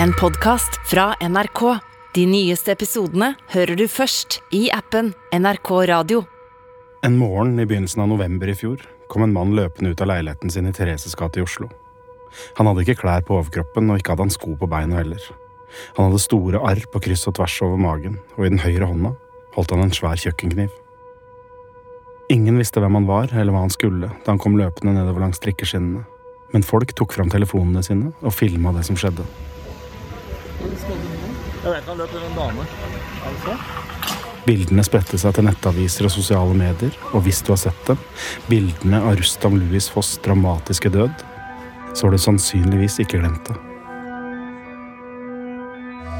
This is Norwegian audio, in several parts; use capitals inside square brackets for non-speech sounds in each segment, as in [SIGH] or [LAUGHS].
En podkast fra NRK. De nyeste episodene hører du først i appen NRK Radio. En morgen i begynnelsen av november i fjor kom en mann løpende ut av leiligheten sin i Thereses gate i Oslo. Han hadde ikke klær på overkroppen, og ikke hadde han sko på beina heller. Han hadde store arr på kryss og tvers over magen, og i den høyre hånda holdt han en svær kjøkkenkniv. Ingen visste hvem han var eller hva han skulle da han kom løpende nedover langs trikkeskinnene, men folk tok fram telefonene sine og filma det som skjedde. Jeg vet han løp en dame. Altså? Bildene spredte seg til nettaviser og sosiale medier, og hvis du har sett dem, bildene av Rustam Louis Foss' dramatiske død, så har du sannsynligvis ikke glemt det.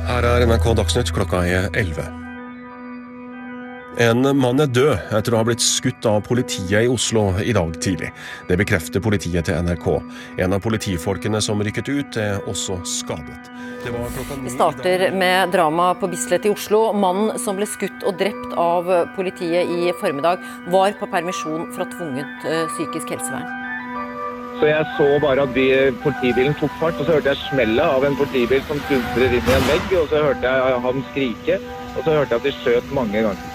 Her er NRK Dagsnytt klokka er 11. En mann er død etter å ha blitt skutt av politiet i Oslo i dag tidlig. Det bekrefter politiet til NRK. En av politifolkene som rykket ut, er også skadet. Det var Vi starter med drama på Bislett i Oslo. Mannen som ble skutt og drept av politiet i formiddag, var på permisjon fra tvungent eh, psykisk helsevern. Så jeg så bare at politibilen tok fart, og så hørte jeg smellet av en politibil som dundrer inn i en vegg, og så hørte jeg ham skrike, og så hørte jeg at de skjøt mange ganger.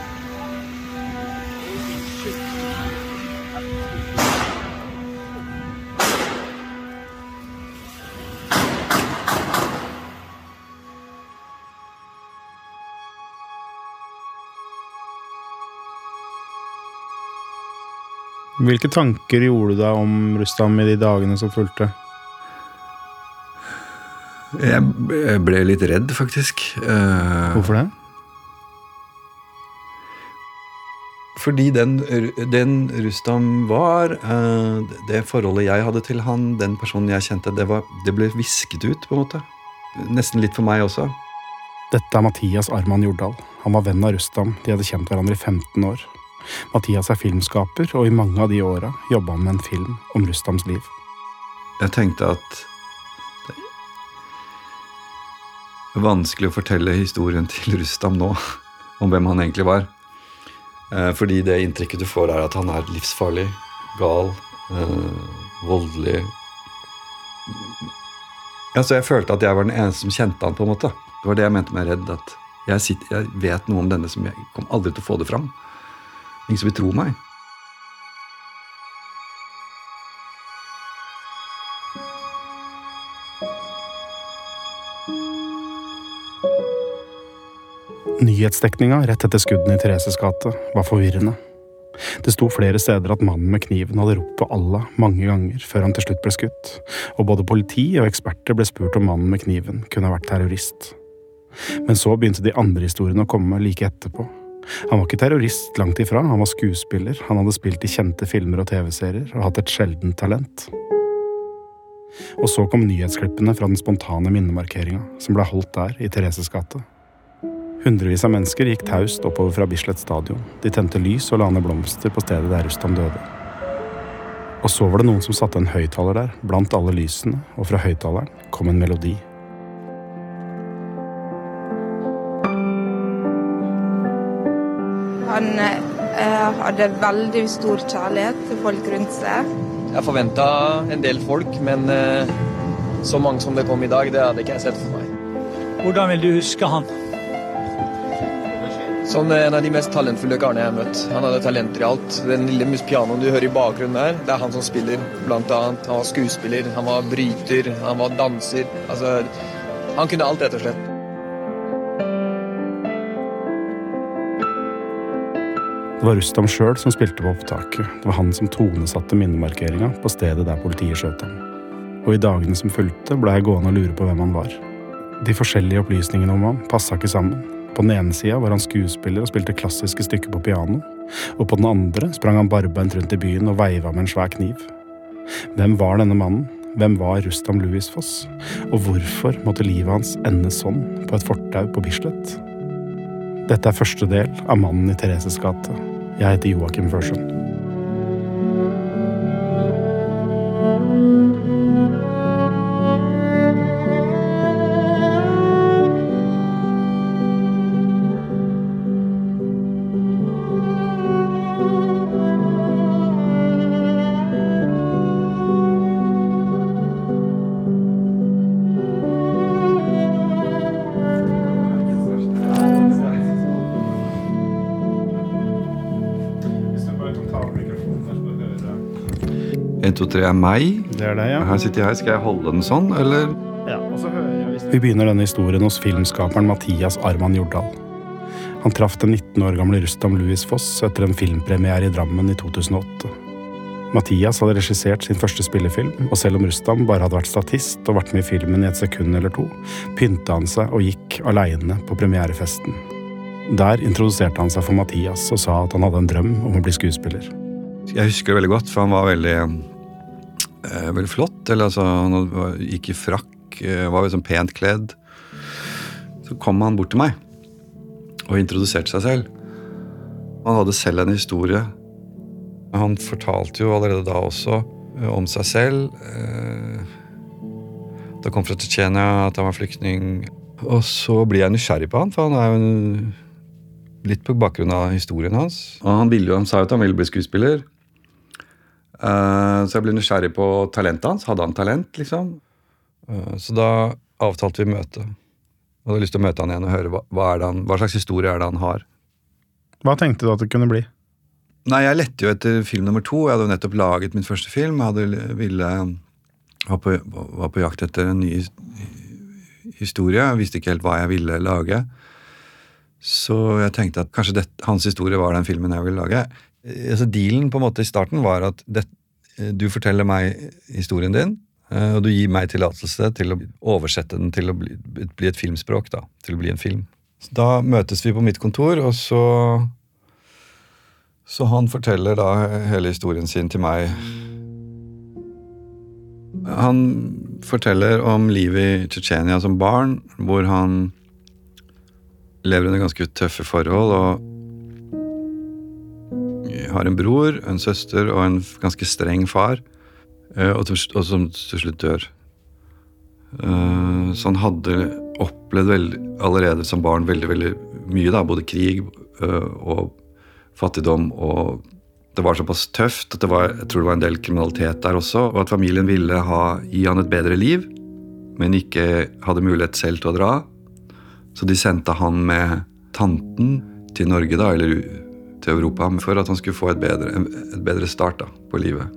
Hvilke tanker gjorde du deg om Rustam i de dagene som fulgte? Jeg ble litt redd, faktisk. Eh, Hvorfor det? Fordi den, den Rustam var, eh, det forholdet jeg hadde til han, den personen jeg kjente, det, var, det ble visket ut, på en måte. Nesten litt for meg også. Dette er Mathias Arman Jordal. Han var venn av Rustam. De hadde kjent hverandre i 15 år. Mathias er filmskaper, og i mange av de åra jobba han med en film om Rustams liv. Jeg tenkte at det er vanskelig å fortelle historien til Rustam nå, om hvem han egentlig var. Eh, Fordi det inntrykket du får, er at han er livsfarlig, gal, eh, voldelig Altså, jeg følte at jeg var den eneste som kjente han, på en måte. Det var det jeg mente med redd. At jeg, sitter, jeg vet noe om denne som jeg kommer aldri til å få det fram. Ingen som vil tro meg. Nyhetsdekninga rett etter skuddene i Thereses gate var forvirrende. Det sto flere steder at mannen med kniven hadde ropt på Allah mange ganger før han til slutt ble skutt, og både politi og eksperter ble spurt om mannen med kniven kunne ha vært terrorist. Men så begynte de andre historiene å komme like etterpå. Han var ikke terrorist, langt ifra, han var skuespiller, han hadde spilt i kjente filmer og TV-serier og hatt et sjeldent talent. Og så kom nyhetsklippene fra den spontane minnemarkeringa som ble holdt der, i Thereses gate. Hundrevis av mennesker gikk taust oppover fra Bislett stadion. De tente lys og la ned blomster på stedet der Rustam døde. Og så var det noen som satte en høyttaler der, blant alle lysene, og fra høyttaleren kom en melodi. Han eh, hadde veldig stor kjærlighet til folk rundt seg. Jeg forventa en del folk, men eh, så mange som det kom i dag, det hadde ikke jeg sett for meg. Hvordan vil du huske han? Som en av de mest talentfulle karene jeg har møtt. Han hadde talenter i alt. Den lille pianoen du hører i bakgrunnen der, det er han som spiller, blant annet. Han var skuespiller, han var bryter, han var danser. Altså, han kunne alt, rett og slett. Det var Rustam sjøl som spilte på opptaket. Det var han som tonesatte minnemarkeringa på stedet der politiet skjøt ham. Og i dagene som fulgte, ble jeg gående og lure på hvem han var. De forskjellige opplysningene om ham passa ikke sammen. På den ene sida var han skuespiller og spilte klassiske stykker på piano, og på den andre sprang han barbeint rundt i byen og veiva med en svær kniv. Hvem var denne mannen? Hvem var Rustam Louis Foss? Og hvorfor måtte livet hans ende sånn på et fortau på Bislett? Dette er første del av Mannen i Thereses gate. Jeg heter Joakim Førsund. To, tre er meg. Det er det, ja. Her sitter jeg. Skal jeg holde den sånn, eller? ja og så hører jeg hvis- Vi begynner denne historien hos filmskaperen Mathias Arman Jordal. Han traff den 19 år gamle Rustam Louis Foss etter en filmpremiere i Drammen i 2008. Mathias hadde regissert sin første spillefilm, og selv om Rustam bare hadde vært statist og vært med i filmen i et sekund eller to, pynta han seg og gikk aleine på premierefesten. Der introduserte han seg for Mathias og sa at han hadde en drøm om å bli skuespiller. Jeg husker det veldig godt, for han var veldig, eh, veldig flott. Eller altså, han gikk i frakk, eh, var liksom pent kledd. Så kom han bort til meg og introduserte seg selv. Han hadde selv en historie. Han fortalte jo allerede da også eh, om seg selv. Eh, Da kom fra Tsjetsjenia, at han var flyktning. Og så blir jeg nysgjerrig på han, for han er jo en litt på bakgrunn av historien hans. Og han, ville han sa jo at han ville bli skuespiller. Eh, så jeg ble nysgjerrig på talentet hans. Hadde han talent, liksom? Eh, så da avtalte vi møte. Jeg hadde lyst til å møte han igjen og høre hva, hva, er det han, hva slags historie er det han har. Hva tenkte du at det kunne bli? Nei, jeg lette jo etter film nummer to. Jeg hadde jo nettopp laget min første film. Jeg hadde ville var på, var på jakt etter en ny historie. Jeg visste ikke helt hva jeg ville lage. Så jeg tenkte at kanskje det, hans historie var den filmen jeg ville lage. Eh, Altså Dealen på en måte i starten var at det, eh, du forteller meg historien din, eh, og du gir meg tillatelse til å oversette den til å bli, bli et filmspråk. da, Til å bli en film. Så da møtes vi på mitt kontor, og så så han forteller da hele historien sin til meg. Han forteller om livet i Tsjetsjenia som barn, hvor han lever under ganske tøffe forhold og har en bror, en søster og en ganske streng far, eh, og, og som til slutt dør. Eh, Så han hadde opplevd veldig, allerede som barn veldig veldig mye, da, både krig eh, og fattigdom. og Det var såpass tøft at det var, jeg tror det var en del kriminalitet der også. Og at familien ville ha, gi han et bedre liv, men ikke hadde mulighet selv til å dra. Så de sendte han med tanten til Norge, da, eller til Europa, for at han skulle få et bedre, et bedre start da, på livet.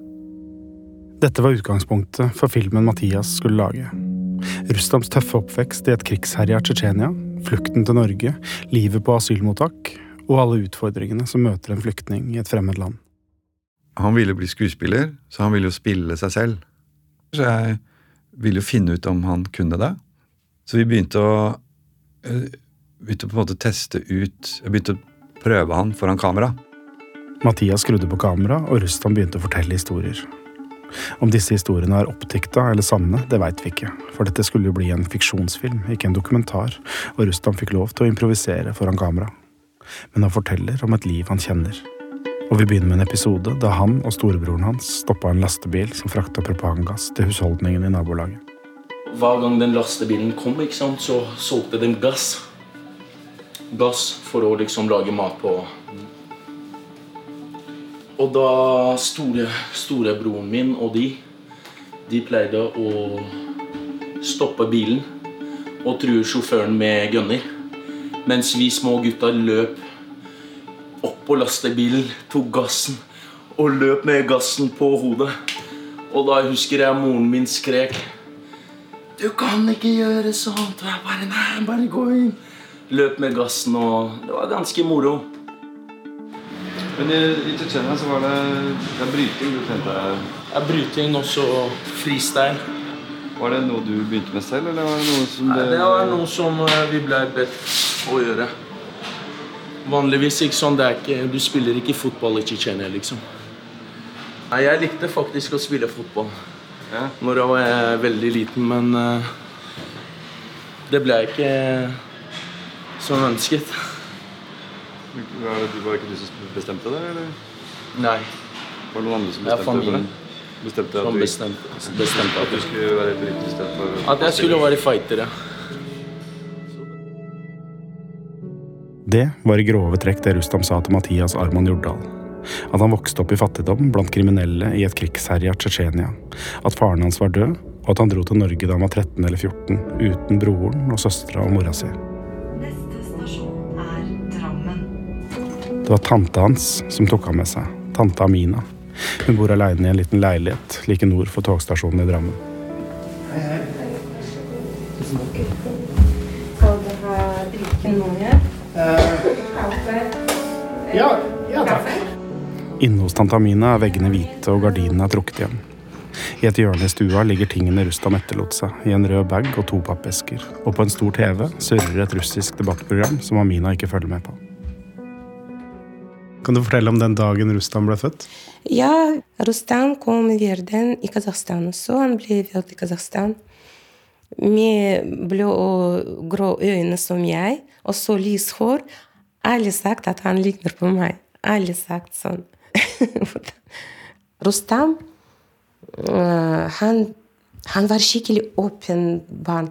Dette var utgangspunktet for filmen Mathias skulle lage. Rustams tøffe oppvekst i et krigsherja Tsjetsjenia, flukten til Norge, livet på asylmottak og alle utfordringene som møter en flyktning i et fremmed land. Han ville bli skuespiller, så han ville jo spille seg selv. Så jeg ville jo finne ut om han kunne det. Så vi begynte å eh, begynte på en måte teste ut Jeg begynte å prøve han foran kamera. Mathias skrudde på kamera, og Rustam begynte å fortelle historier. Om disse historiene er oppdikta eller sanne, det veit vi ikke, for dette skulle jo bli en fiksjonsfilm, ikke en dokumentar, og Rustam fikk lov til å improvisere foran kamera. Men han forteller om et liv han kjenner. Og vi begynner med en episode da han og storebroren hans stoppa en lastebil som frakta propangass til husholdningen i nabolaget. Hver gang den lastebilen kom, ikke sant, så solgte de gass. Gass for å liksom lage mat på. Og da store, storebroren min og de, de pleide å stoppe bilen og true sjåføren med gunner. Mens vi små gutta løp opp på lastebilen, tok gassen og løp med gassen på hodet. Og da husker jeg moren min skrek Du kan ikke gjøre sånt. Og jeg bare Nei, bare gå inn. Løp med gassen, og det var ganske moro. Men i, i Tsjetsjenia så var det, det er bryting du trente Ja, bryting også freestyle. Var det noe du begynte med selv, eller var det noe som Nei, det var noe som eh, vi ble bedt å gjøre. Vanligvis ikke sånn, det er ikke, du spiller ikke fotball i Tsjetsjenia, liksom. Nei, jeg likte faktisk å spille fotball Ja. når jeg var eh, veldig liten, men eh, det ble ikke som ønsket. Var det, var det ikke du som bestemte det, eller Nei, var det noen andre som bestemte det for deg? Bestemte at du, bestemte, bestemte at du skulle være bryter istedenfor At jeg skulle være fighter, ja. Det var i grove trekk det Rustam sa til Mathias Arman Jordal. At han vokste opp i fattigdom blant kriminelle i et krigsherja Tsjetsjenia. At faren hans var død, og at han dro til Norge da han var 13 eller 14, uten broren og søstera og mora si. Det var tanta hans som tok ham med seg, tante Amina. Hun bor aleine i en liten leilighet like nord for togstasjonen i Drammen. Skal du ha drikke noe? Kaffe? Ja, ja takk. Inne hos tante Amina er veggene hvite og gardinene er trukket igjen. I et hjørne i stua ligger tingene Rustam etterlot seg, i en rød bag og to pappesker. Og på en stor TV surrer et russisk debattprogram som Amina ikke følger med på. Kan du fortelle om den dagen Rustam ble født? Ja, Rustam kom i verden i Kasakhstan Så Han ble født i Kasakhstan. Med blå og grå øyne som jeg, og så lyst hår. Alle sagt at han ligner på meg. Alle sagt sånn. [LAUGHS] Rustam øh, han, han var skikkelig åpen barn.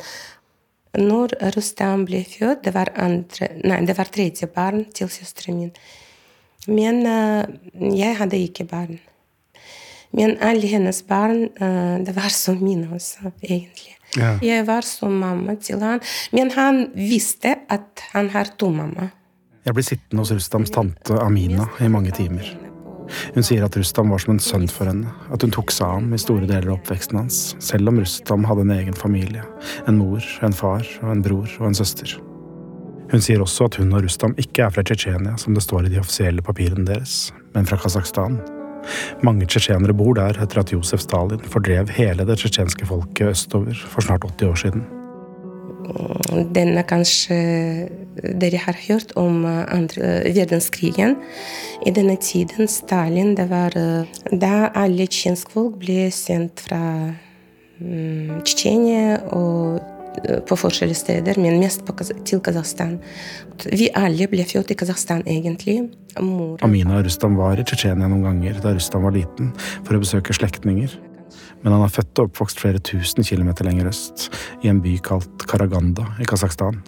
Når Rustam ble født, det var, andre, nei, det var tredje barn til søsteren min. Men øh, jeg hadde ikke barn. Men alle hennes barn, øh, det var som mine også, egentlig. Ja. Jeg var som mamma til han. Men han visste at han har to mamma. Jeg blir sittende hos Rustams tante Amina i mange timer. Hun sier at Rustam var som en sønn for henne, at hun tok seg av ham i store deler av oppveksten hans, selv om Rustam hadde en egen familie, en mor, en far og en bror og en søster. Hun sier også at hun og Rustam ikke er fra Tsjetsjenia, som det står i de offisielle papirene deres, men fra Kasakhstan. Mange tsjetsjenere bor der etter at Josef Stalin fordrev hele det tsjetsjenske folket østover for snart 80 år siden. Denne kanskje dere har hørt om eh, andre eh, verdenskrigen. I denne tiden, Stalin, det var eh, da alle tsjetsjenske folk ble sendt fra mm, Tsjetsjenia og på forskjellige steder, men mest til Kasakhstan. Vi alle ble født i Kasakhstan, egentlig. Mor Amina Rustam var i Tsjetsjenia noen ganger da Rustam var liten, for å besøke slektninger. Men han er født og oppvokst flere tusen kilometer lenger øst, i en by kalt Karaganda i Kasakhstan.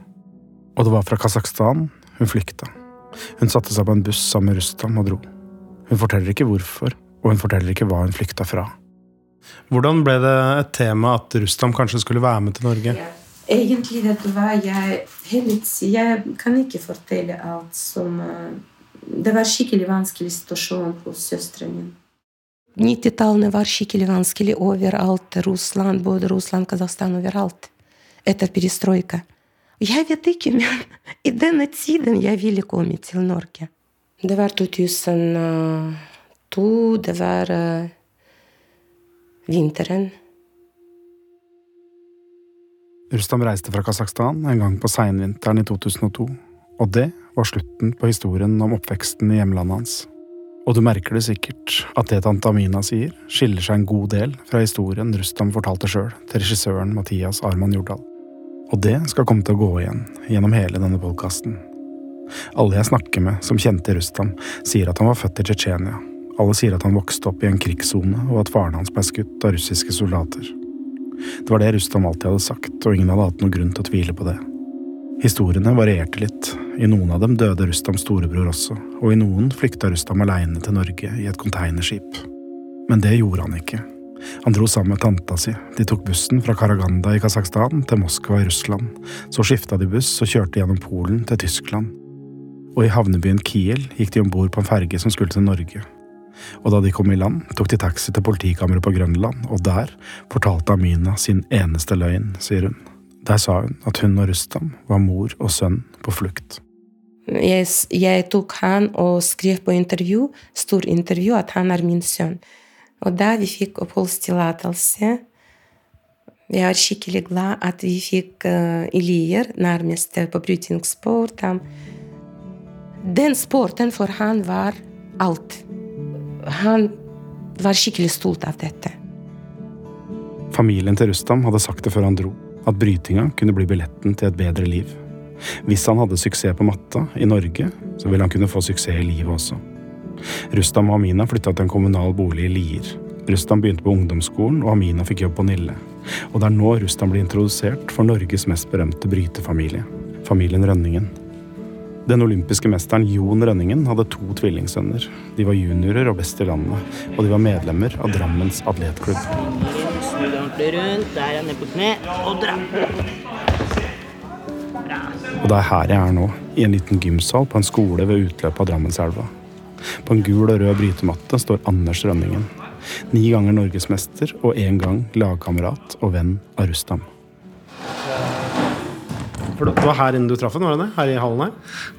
Og det var fra Kasakhstan hun flykta. Hun satte seg på en buss sammen med Rustam og dro. Hun forteller ikke hvorfor, og hun forteller ikke hva hun flykta fra. Hvordan ble det et tema at Rustam kanskje skulle være med til Norge? Egentlig, vet var jeg, tiden, jeg kan ikke fortelle alt som eh, Det var skikkelig vanskelig situasjon hos søsteren min. 90-tallene var skikkelig vanskelig overalt. Russland, både Russland, Kasakhstan, overalt. Etter perestrojka. Jeg vet ikke, men [LAUGHS] i denne tiden jeg ville komme til Norge. Det var 2002. Det var eh, vinteren. Rustam reiste fra Kasakhstan en gang på seinvinteren i 2002, og det var slutten på historien om oppveksten i hjemlandet hans. Og du merker det sikkert, at det tante Amina sier, skiller seg en god del fra historien Rustam fortalte sjøl til regissøren Mathias Arman Jordal. Og det skal komme til å gå igjen gjennom hele denne podkasten. Alle jeg snakker med som kjente Rustam, sier at han var født i Tsjetsjenia. Alle sier at han vokste opp i en krigssone, og at faren hans ble skutt av russiske soldater. Det var det Rustam alltid hadde sagt, og ingen hadde hatt noen grunn til å tvile på det. Historiene varierte litt. I noen av dem døde Rustams storebror også, og i noen flykta Rustam aleine til Norge i et containerskip. Men det gjorde han ikke. Han dro sammen med tanta si. De tok bussen fra Karaganda i Kasakhstan til Moskva i Russland. Så skifta de buss og kjørte gjennom Polen til Tyskland. Og i havnebyen Kiel gikk de om bord på en ferge som skulle til Norge. Og da de kom i land, tok de taxi til politikammeret på Grønland, og der fortalte Amina sin eneste løgn, sier hun. Der sa hun at hun og Rustam var mor og sønn på flukt. Jeg, jeg tok han og skrev på intervju, stor intervju at han er min sønn. Og da vi fikk oppholdstillatelse Jeg er skikkelig glad at vi fikk uh, i Lier, nærmest på brytningssport. Den sporten for han var alt. Han var skikkelig stolt av dette. Familien til Rustam hadde sagt det før han dro, at brytinga kunne bli billetten til et bedre liv. Hvis han hadde suksess på matta i Norge, så ville han kunne få suksess i livet også. Rustam og Amina flytta til en kommunal bolig i Lier. Rustam begynte på ungdomsskolen, og Amina fikk jobb på Nille. Og det er nå Rustam blir introdusert for Norges mest berømte brytefamilie, familien Rønningen. Den olympiske mesteren Jon Rønningen hadde to tvillingsønner. De var juniorer og best i landet, og de var medlemmer av Drammens atletklubb. Snu deg ordentlig rundt. Der er ned på kne. Og dra. Og det er her jeg er nå, i en liten gymsal på en skole ved utløpet av Drammenselva. På en gul og rød brytematte står Anders Rønningen. Ni ganger norgesmester og én gang lagkamerat og venn av Rustam. For det var her inne du traff ham? var det det? Her i hallen her?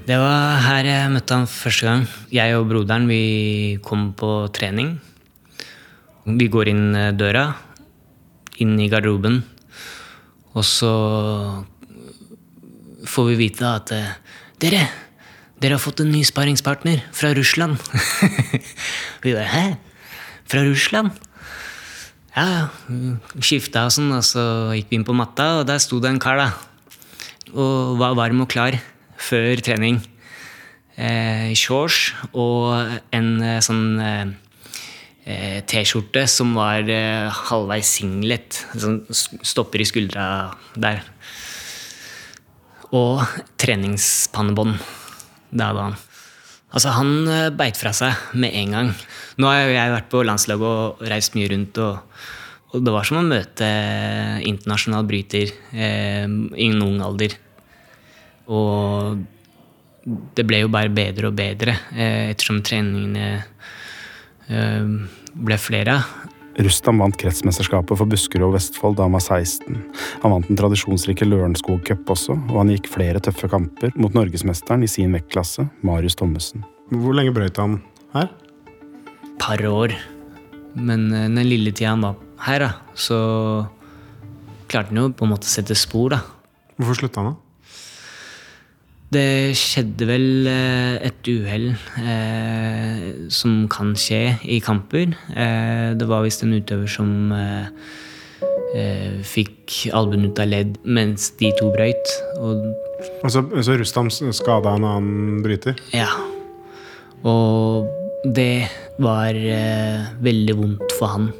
Det var her jeg møtte han første gang. Jeg og broderen vi kom på trening. Vi går inn eh, døra, inn i garderoben, og så får vi vite at eh, Dere! Dere har fått en ny sparringspartner fra Russland. [LAUGHS] vi bare Hæ? Fra Russland? Ja. Skifta og sånn, og så gikk vi inn på matta, og der sto det en kar, da og var varm og klar før trening. Eh, shorts og en eh, sånn eh, eh, T-skjorte som var eh, halvveis singlet. Som stopper i skuldra der. Og treningspannebånd. Det hadde han. Altså, han eh, beit fra seg med en gang. Nå har jeg vært på landslaget og reist mye rundt. og og det var som å møte internasjonal bryter eh, i en ung alder. Og det ble jo bare bedre og bedre eh, ettersom treningene eh, ble flere. Rustam vant kretsmesterskapet for Buskerud og Vestfold da han var 16. Han vant den tradisjonsrike Lørenskog Cup også, og han gikk flere tøffe kamper mot norgesmesteren i sin vektklasse, Marius Thommessen. Hvor lenge brøyt han her? Par år. Men eh, den lille tida han var her, da, så klarte han jo på en måte å sette spor, da. Hvorfor slutta han, da? Det skjedde vel eh, et uhell eh, som kan skje i kamper. Eh, det var visst en utøver som eh, eh fikk albuen ut av ledd mens de to brøyt. Og, altså, så Rustam skada en annen bryter? Ja. Og det var eh, veldig vondt for han.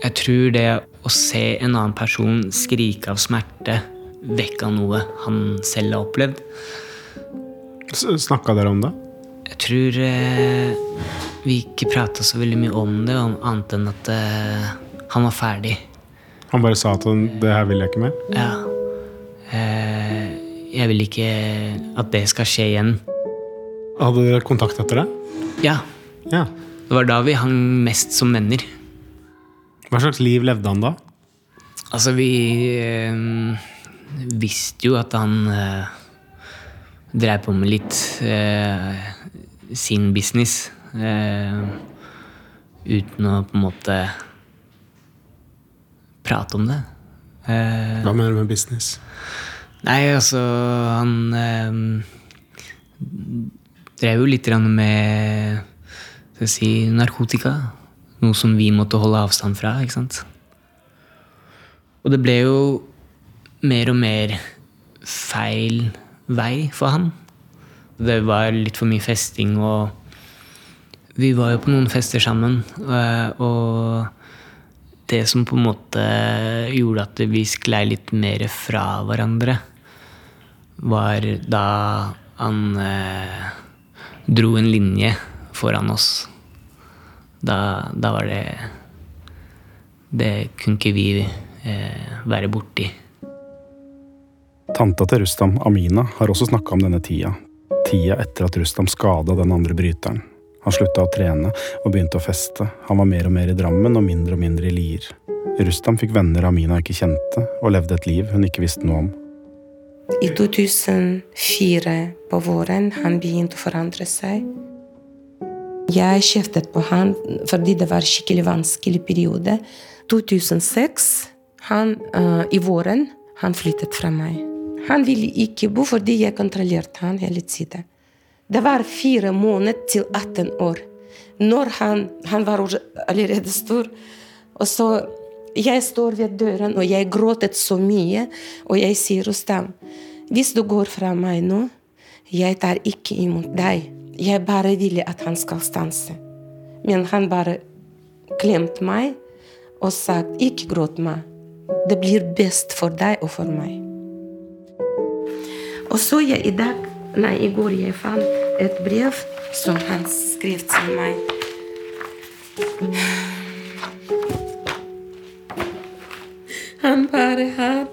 Jeg tror det å se en annen person skrike av smerte vekka noe han selv har opplevd. Snakka dere om det? Jeg tror eh, vi ikke prata så veldig mye om det, annet enn at eh, han var ferdig. Han bare sa at han, 'det her vil jeg ikke mer'? Ja. Eh, jeg vil ikke at det skal skje igjen. Hadde dere kontakt etter det? Ja. ja. Det var da vi hang mest som venner. Hva slags liv levde han da? Altså, vi øh, visste jo at han øh, drev på med litt øh, sin business. uten å på en måte prate om det. Hva mener du med business? Nei, altså Han drev jo litt med skal jeg si, narkotika. Noe som vi måtte holde avstand fra. ikke sant? Og det ble jo mer og mer feil vei for han. Det var litt for mye festing, og vi var jo på noen fester sammen. Eh, og det som på en måte gjorde at vi sklei litt mer fra hverandre, var da han eh, dro en linje foran oss da, da var det Det kunne ikke vi eh, være borti. Tanta til Rustam, Amina, har også snakka om denne tida. Tida etter at Rustam skada den andre bryteren. Han slutta å trene og begynte å feste. Han var mer og mer i Drammen og mindre og mindre i Lier. Rustam fikk venner Amina ikke kjente, og levde et liv hun ikke visste noe om. I 2004, på våren, han begynte å forandre seg. Jeg kjeftet på han fordi det var skikkelig vanskelig periode. 2006, han, uh, i våren, han flyttet fra meg. Han ville ikke bo fordi jeg kontrollerte han hele tiden. Det var fire måneder til 18 år. Når han, han var allerede stor. Og så Jeg står ved døren, og jeg gråtet så mye. Og jeg sier Rustam, hvis du går fra meg nå, jeg tar ikke imot deg. Jeg bare ville at han skal stanse. Men han bare klemte meg og sa ikke gråt meg. Det blir best for deg og for meg. Og så jeg i dag, nei, i går jeg fant et brev som han skrev til meg. Han bare her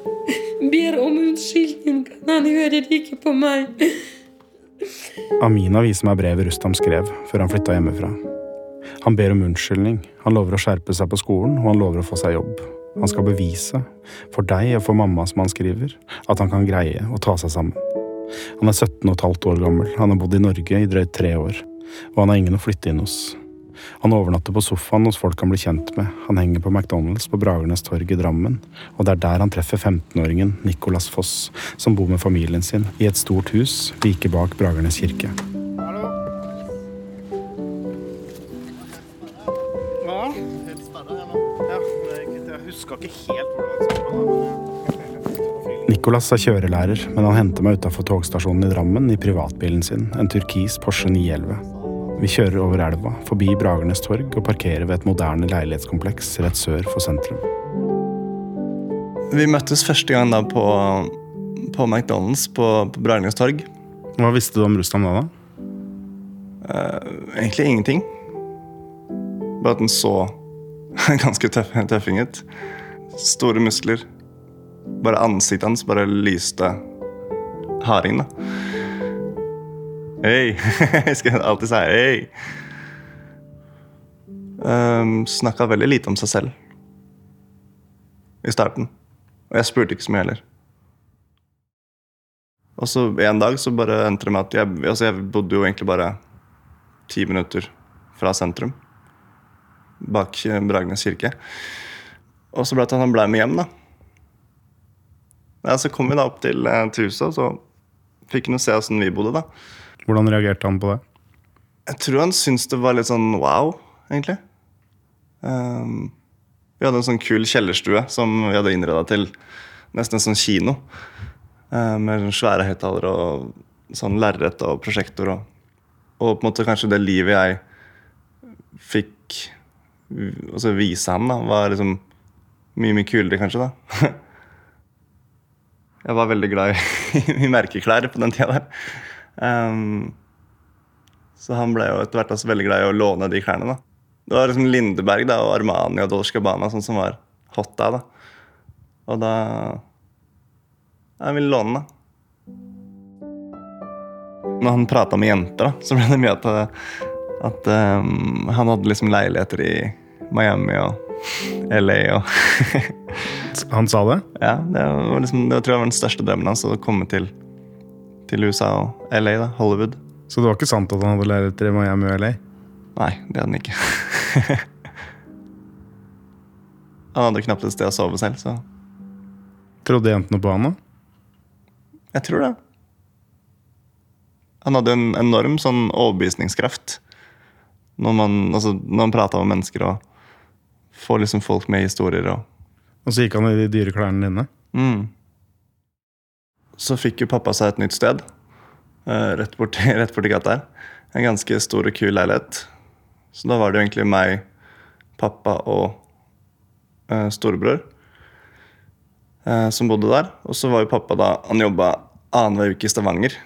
ber om unnskyldning. Han hører ikke på meg. Amina viser meg brevet Rustam skrev før han flytta hjemmefra. Han ber om unnskyldning, han lover å skjerpe seg på skolen, og han lover å få seg jobb. Han skal bevise, for deg og for mamma som han skriver, at han kan greie å ta seg sammen. Han er 17 15 år gammel, han har bodd i Norge i drøyt tre år, og han har ingen å flytte inn hos. Han overnatter på sofaen hos folk han blir kjent med, han henger på McDonald's på Bragernes torg i Drammen, og det er der han treffer 15-åringen Nicolas Foss, som bor med familien sin i et stort hus like bak Bragernes kirke. Nicolas er kjørelærer, men han henter meg utafor togstasjonen i Drammen i privatbilen sin, en turkis Porsche 911. Vi kjører over elva, forbi Bragernes torg og parkerer ved et moderne leilighetskompleks rett sør for sentrum. Vi møttes første gang da på, på McDonald's på, på Bragernes torg. Hva visste du om Russland da? da? Uh, egentlig ingenting. Bare at den så [LAUGHS] ganske tøff, tøffing ut. Store muskler. Bare ansiktet hans bare lyste harding, da. Hei! [LAUGHS] Jeg skal alltid si hei. Um, Snakka veldig lite om seg selv i starten. Og jeg spurte ikke så mye heller. Og så en dag så bare endte det med at jeg, altså jeg bodde jo egentlig bare ti minutter fra sentrum. Bak Bragernes kirke. Og så ble det at han ble med hjem, da. Ja, så kom vi da opp til, eh, til huset, og så fikk han se åssen vi bodde, da. Hvordan reagerte han på det? Jeg tror han syntes det var litt sånn wow, egentlig. Um, vi hadde en sånn kul kjellerstue som vi hadde innreda til nesten en sånn kino. Um, med svære høyttalere og sånn lerret og prosjektor. Og, og, på en måte kanskje det livet jeg fikk altså vise ham, da, var liksom mye, mye kulere, kanskje. da. [LAUGHS] jeg var veldig glad i, [LAUGHS] i merkeklær på den tida der. Um, så han ble jo etter hvert også veldig glad i å låne de klærne. da. Det var liksom Lindeberg da, og Armani og Dolce Gabbana sånn som var hot da. da. Og da Jeg ville låne, da. Når han prata med jenter, da, så ble det mye at, at um, han hadde liksom leiligheter i Miami og LA og [LAUGHS] Han sa det? Ja, det var liksom, det tror jeg var den største drømmen hans. å komme til til USA og LA, da, Hollywood. Så det var ikke sant at han hadde lerreter i Miami og LA? Nei, det hadde han ikke. [LAUGHS] han hadde knapt et sted å sove selv, så Trodde jentene på han, da? Jeg tror det. Han hadde en enorm sånn overbevisningskraft når man, altså, når man prata med mennesker og får liksom folk med historier. Og, og så gikk han i de dyre klærne dine? Mm så fikk jo pappa seg et nytt sted uh, rett borti, [LAUGHS] rett borti gata her. En ganske stor og kul leilighet. Så da var det jo egentlig meg, pappa og uh, storebror uh, som bodde der. Og så var jo pappa da Han jobba annenhver uke i Stavanger.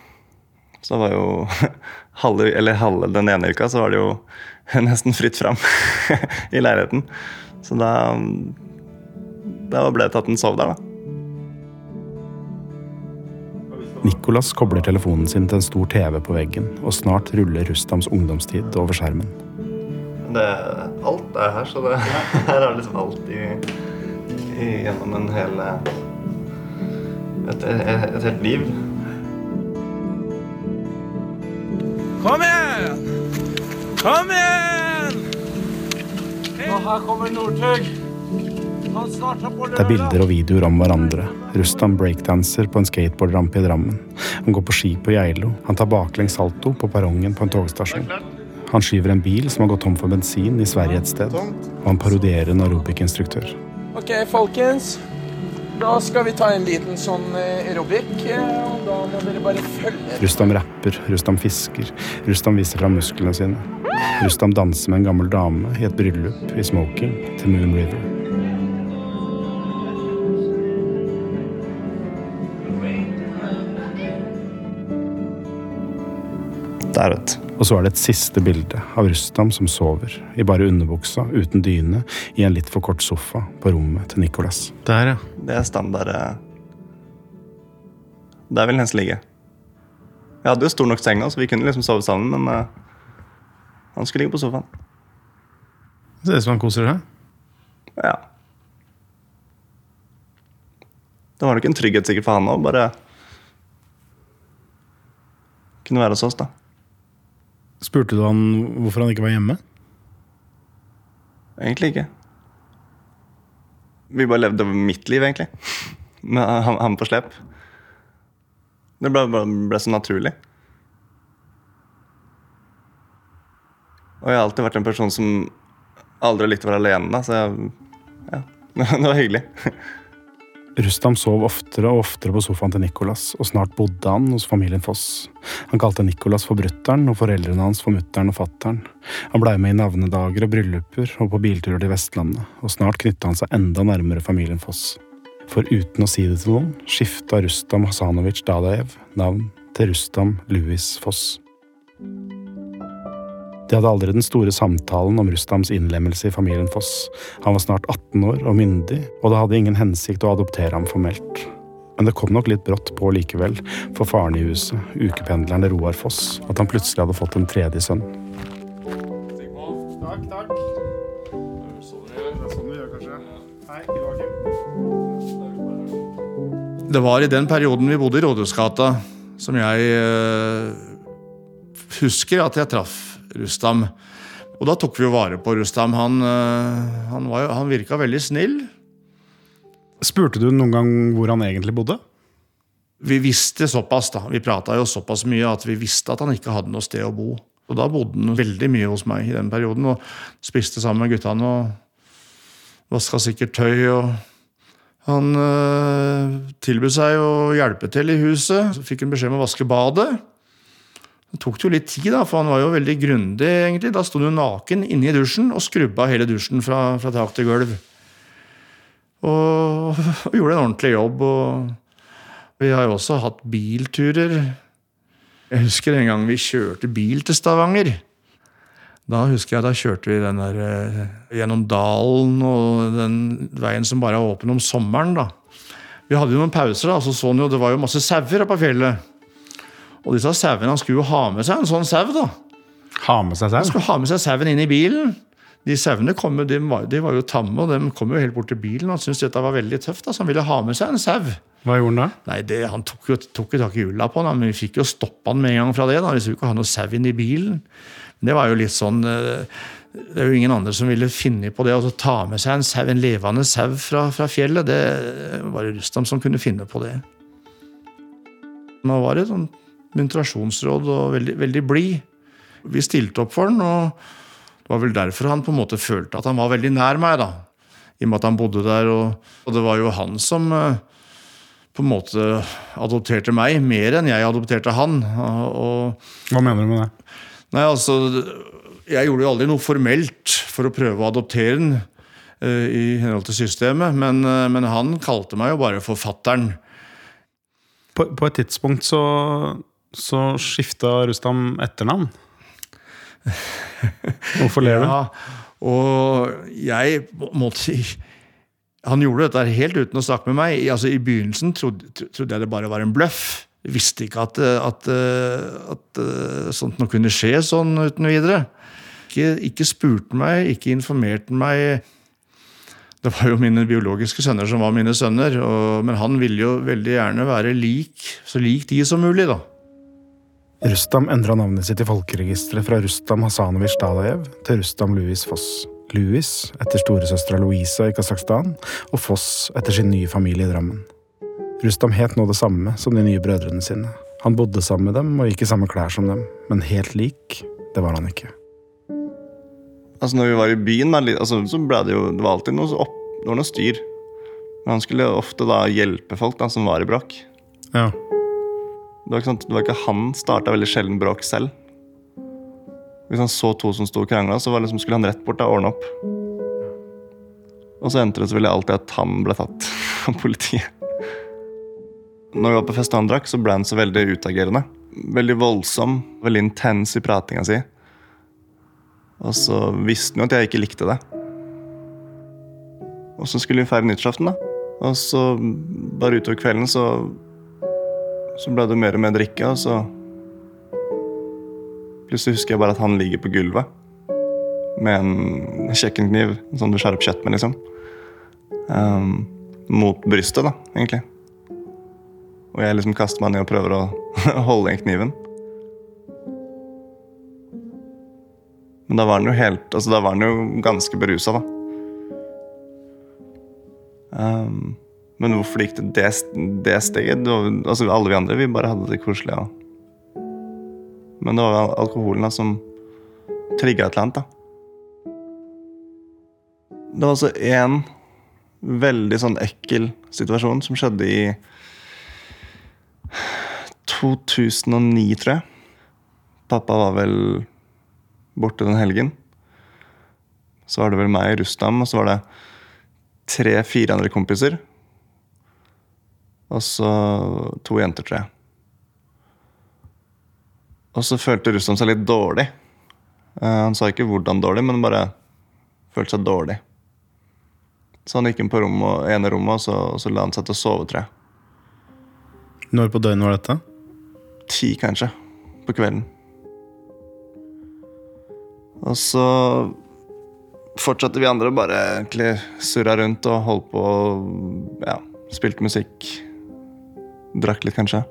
Så da var jo [LAUGHS] halve, eller halve den ene uka så var det jo [LAUGHS] nesten fritt fram i leiligheten. Så da, da ble det til at han sov der, da. Nicolas kobler telefonen sin til en stor TV på veggen, og snart ruller Rustams ungdomstid over skjermen. Det, alt er her, så det, [LAUGHS] her er liksom alt i, i, gjennom en hel et, et, et helt liv. Kom igjen! Kom igjen! Og her kommer Northug. Det er bilder og videoer om hverandre. Rustam breakdanser på en skateboardrampe i Drammen. Han går på ski på Geilo. Han tar baklengs salto på perrongen på en togstasjon. Han skyver en bil som har gått tom for bensin i Sverige et sted. Og han parodierer en aerobic-instruktør. Ok, folkens. Da skal vi ta en liten sånn eh, aerobic. Eh, og da må dere bare følge Rustam rapper, Rustam fisker, Rustam viser fram musklene sine. Rustam danser med en gammel dame i et bryllup i smoking til Moon River. Der, vet Og så er det et siste bilde av Rustam som sover, i bare underbuksa, uten dyne, i en litt for kort sofa på rommet til Nicolas. Der, ja. Det er standard eh, Der vil Hens ligge. Jeg hadde jo stor nok seng, så vi kunne liksom sove sammen, men uh, han skulle ligge på sofaen. Ser ut som han koser seg. Ja. Det var nok en trygghet sikkert for han òg, bare kunne være hos oss, da. Spurte du han hvorfor han ikke var hjemme? Egentlig ikke. Vi bare levde mitt liv, egentlig. Med han, på slep. Det ble, ble, ble så naturlig. Og jeg har alltid vært en person som aldri har likt å være alene, så jeg, ja, [LAUGHS] det var hyggelig. Rustam sov oftere og oftere på sofaen til Nicolas, og snart bodde han hos familien Foss. Han kalte Nicolas for brutter'n og foreldrene hans for mutter'n og fatter'n. Han blei med i navnedager og brylluper og på bilturer til Vestlandet, og snart knytta han seg enda nærmere familien Foss. For uten å si det til noen, skifta Rustam Hasanovic Dadaev navn til Rustam Louis Foss. De hadde aldri den store samtalen om Rustams innlemmelse i familien Foss. Han var snart 18 år og myndig, og det hadde ingen hensikt å adoptere ham formelt. Men det kom nok litt brått på likevel, for faren i huset, ukependleren Roar Foss, at han plutselig hadde fått en tredje sønn. Takk, takk. Det sånn var i den perioden vi bodde i Rådhusgata, som jeg eh, husker at jeg traff Rustam. Og da tok vi jo vare på Rustam. Han, eh, han, var han virka veldig snill. Spurte du noen gang hvor han egentlig bodde? Vi visste såpass, da. Vi prata jo såpass mye at vi visste at han ikke hadde noe sted å bo. Og da bodde han veldig mye hos meg i den perioden, og spiste sammen med guttene og vaska sikkert tøy. og Han øh, tilbød seg å hjelpe til i huset. Så fikk han beskjed om å vaske badet. Det tok jo litt tid, da, for han var jo veldig grundig. egentlig. Da sto han jo naken inne i dusjen og skrubba hele dusjen fra, fra tak til gulv. Og, og gjorde en ordentlig jobb. og Vi har jo også hatt bilturer. Jeg husker en gang vi kjørte bil til Stavanger. Da husker jeg da kjørte vi den der eh, gjennom dalen og den veien som bare er åpen om sommeren. da. Vi hadde jo noen pauser, da, så så han jo, det var jo masse sauer oppe på fjellet. Og disse sauene han skulle jo ha med seg en sånn sau. da. Ha med seg Han sau? skulle ha med seg sauen inn i bilen. De sauene kom de var, de var jo tamme, og de kom jo helt bort til bilen. Han syntes dette var veldig tøft, da, så han ville ha med seg en sau. Hva gjorde han da? Nei, det, Han tok jo tok tak i hjula på han, men vi fikk jo stoppa han med en gang fra det. da, Vi skulle ikke ha noe sau inn i bilen. Men det var jo litt sånn eh, Det er jo ingen andre som ville finne på det. å ta med seg en, sau, en levende sau fra, fra fjellet. Det var det Rustam som kunne finne på det. Nå var det sånn muntrasjonsråd og veldig, veldig blid. Vi stilte opp for han, og det var vel derfor han på en måte følte at han var veldig nær meg. da, I og med at han bodde der. Og, og det var jo han som eh, på en måte adopterte meg, mer enn jeg adopterte han. Og, Hva mener du med det? Nei, altså, Jeg gjorde jo aldri noe formelt for å prøve å adoptere den uh, i henhold til systemet, men, uh, men han kalte meg jo bare for fatter'n. På, på et tidspunkt så, så skifta Rustam etternavn. Hvorfor ler du? Ja, og jeg måtte Han gjorde dette helt uten å snakke med meg. Altså, I begynnelsen trodde, trodde jeg det bare var en bløff. Visste ikke at, at, at, sånt noe kunne skje sånn uten videre. Ikke, ikke spurte meg, ikke informerte meg. Det var jo mine biologiske sønner som var mine sønner, og, men han ville jo veldig gjerne være lik, så lik de som mulig, da. Rustam endra navnet sitt i folkeregisteret fra Rustam Hasanovic Dalajev til Rustam Louis Foss. Louis etter storesøstera Louisa i Kasakhstan, og Foss etter sin nye familie i Drammen. Rustam het nå det samme som de nye brødrene sine. Han bodde sammen med dem og gikk i samme klær som dem, men helt lik, det var han ikke. Altså når vi var i byen, altså, så ble det jo Det var alltid noe, opp, det var noe styr. Men han skulle ofte da hjelpe folk da, som var i brakk. Ja. Det var ikke, sant, det var ikke Han starta veldig sjelden bråk selv. Hvis han så to som sto og krangla, så liksom, skulle han rett bort og ordne opp. Og så endte det selvfølgelig alltid at han ble tatt [LAUGHS] av politiet. Når vi var på fest og han drakk, så ble han så veldig utagerende. Veldig voldsom, veldig intens i pratinga si. Og så visste han jo at jeg ikke likte det. Og så skulle vi feire nyttårsaften, da. Og så bare utover kvelden så, så ble det mer og mer drikke, og så Plutselig husker jeg bare at han ligger på gulvet med en kjøkkenkniv som du skjærer kjøtt med, liksom. Um, mot brystet, da, egentlig. Og jeg liksom kaster meg ned og prøver å [LAUGHS] holde den kniven. Men da var han jo helt Altså, da var han jo ganske berusa, da. Um, men hvorfor gikk det det, det steget? Altså, alle vi andre vi bare hadde det koselig. Ja. Men det var alkoholen da, som trigga et eller annet. da. Det var altså én veldig sånn ekkel situasjon som skjedde i 2009, tror jeg. Pappa var vel borte den helgen. Så var det vel meg, i Rustam, og så var det tre-fire andre kompiser. Og så to jenter, tror jeg. Og så følte Rustam seg litt dårlig. Uh, han sa ikke hvordan dårlig, men bare følte seg dårlig. Så han gikk inn på rommet, ene rommet, og så, og så la han seg til å sove, tror jeg. Når på døgnet var dette? Ti, kanskje. På kvelden. Og så fortsatte vi andre bare egentlig surra rundt og holdt på Ja, spilte musikk. Drakk litt, kanskje.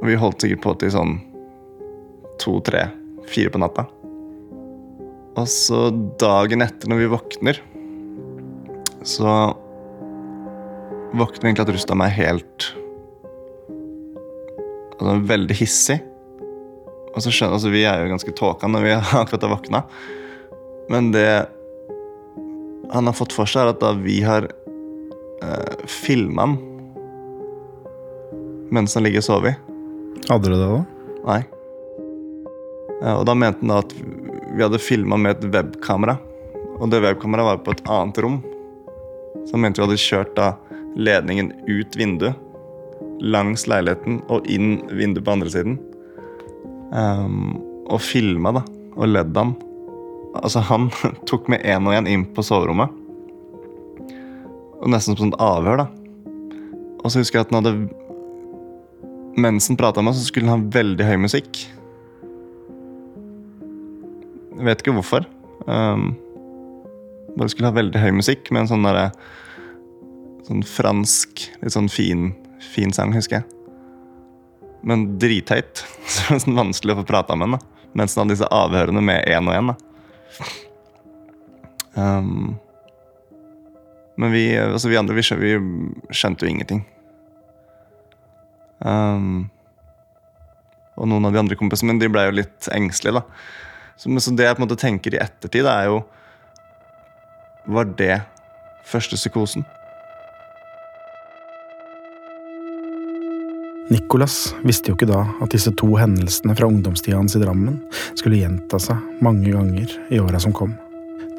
Og vi holdt sikkert på til sånn to, tre, fire på natta. Og så dagen etter, når vi våkner, så våkner egentlig at Rustam er helt altså, Veldig hissig. Og så skjønner, altså Vi er jo ganske tåka når vi [LAUGHS] akkurat har våkna. Men det han har fått for seg, er at da vi har eh, filma han mens han ligger og sover Hadde du det da? Nei. Og da mente han da at vi hadde filma med et webkamera. Og det webkameraet var på et annet rom. Så han mente vi hadde kjørt da ledningen ut vinduet, langs leiligheten og inn vinduet på andre siden. Um, og filma, da. Og ledd han. Altså, han [LAUGHS] tok med én og én inn på soverommet. Og nesten som et avhør, da. Og så husker jeg at han hadde Mens han prata med oss, så skulle han ha veldig høy musikk. Jeg vet ikke hvorfor. Um, bare skulle ha veldig høy musikk med en sånn derre Sånn fransk, litt sånn fin, fin sang, husker jeg. Men drithøyt. [LAUGHS] Så var sånn vanskelig å få prata med henne. Mens han hadde disse avhørene med én og én. Um, men vi, altså vi andre vi skjønte jo ingenting. Um, og noen av de andre kompisene mine de ble jo litt engstelige. da. Så, så det jeg på en måte tenker i ettertid, er jo Var det første psykosen? Nicolas visste jo ikke da at disse to hendelsene fra ungdomstida hans i Drammen skulle gjenta seg mange ganger i åra som kom.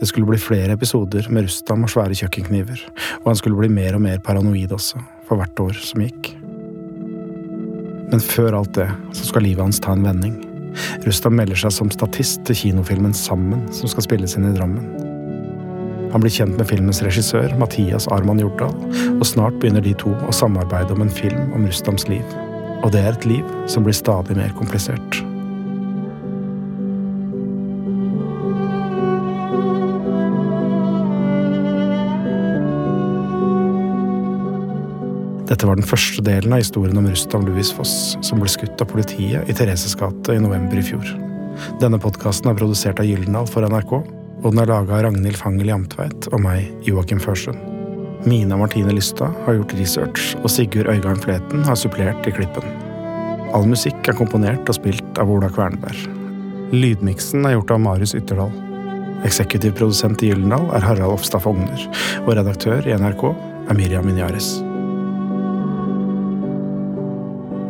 Det skulle bli flere episoder med Rustam og svære kjøkkenkniver, og han skulle bli mer og mer paranoid også, for hvert år som gikk. Men før alt det så skal livet hans ta en vending. Rustam melder seg som statist til kinofilmen Sammen, som skal spilles inn i Drammen. Han blir kjent med filmens regissør, Mathias Arman Hjortdal, og snart begynner de to å samarbeide om en film om Rustams liv. Og det er et liv som blir stadig mer komplisert. Dette var den første delen av historien om Rustam Louis Foss, som ble skutt av politiet i Thereses gate i november i fjor. Denne podkasten er produsert av Gyldendal for NRK, og den er laga av Ragnhild Fangel Jamtveit og meg, Joakim Førsund. Mina Martine Lystad har gjort research, og Sigurd Øygarden Fleten har supplert i klippen. All musikk er komponert og spilt av Ola Kvernberg. Lydmiksen er gjort av Marius Ytterdal. Eksekutiv produsent i Gyldendal er Harald Ofstad Fogner, og redaktør i NRK er Miriam Minyares.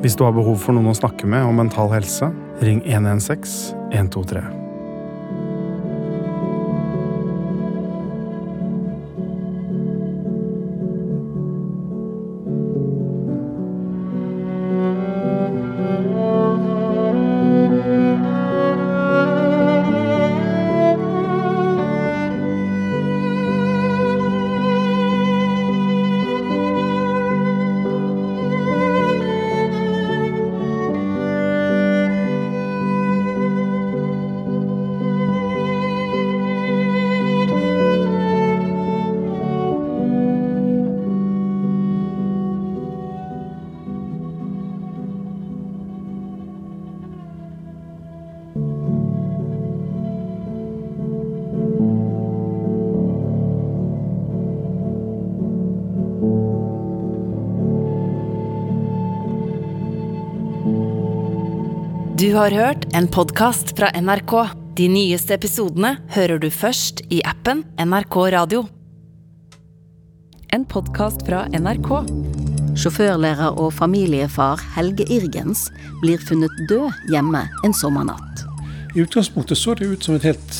Hvis du har behov for noen å snakke med om mental helse, ring 116 123. Du har hørt en podkast fra NRK. De nyeste episodene hører du først i appen NRK Radio. En podkast fra NRK. Sjåførlærer og familiefar Helge Irgens blir funnet død hjemme en sommernatt. I utgangspunktet så det ut som et helt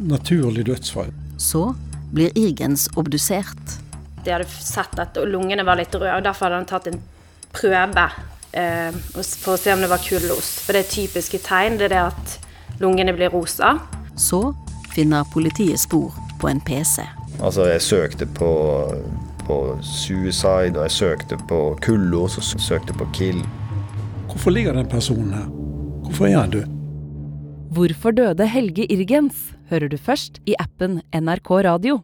naturlig dødsfall. Så blir Irgens obdusert. De hadde sett at lungene var litt røde, og derfor hadde han tatt en prøve eh, for å se om det var kullost. For det er typiske tegn, det er det at lungene blir rosa. Så finner politiet spor på en PC. Altså, jeg søkte på, på suicide, og jeg søkte på kullos, og søkte på kill. Hvorfor ligger den personen her? Hvorfor er han død? Hvorfor døde Helge Irgens hører du først i appen NRK Radio.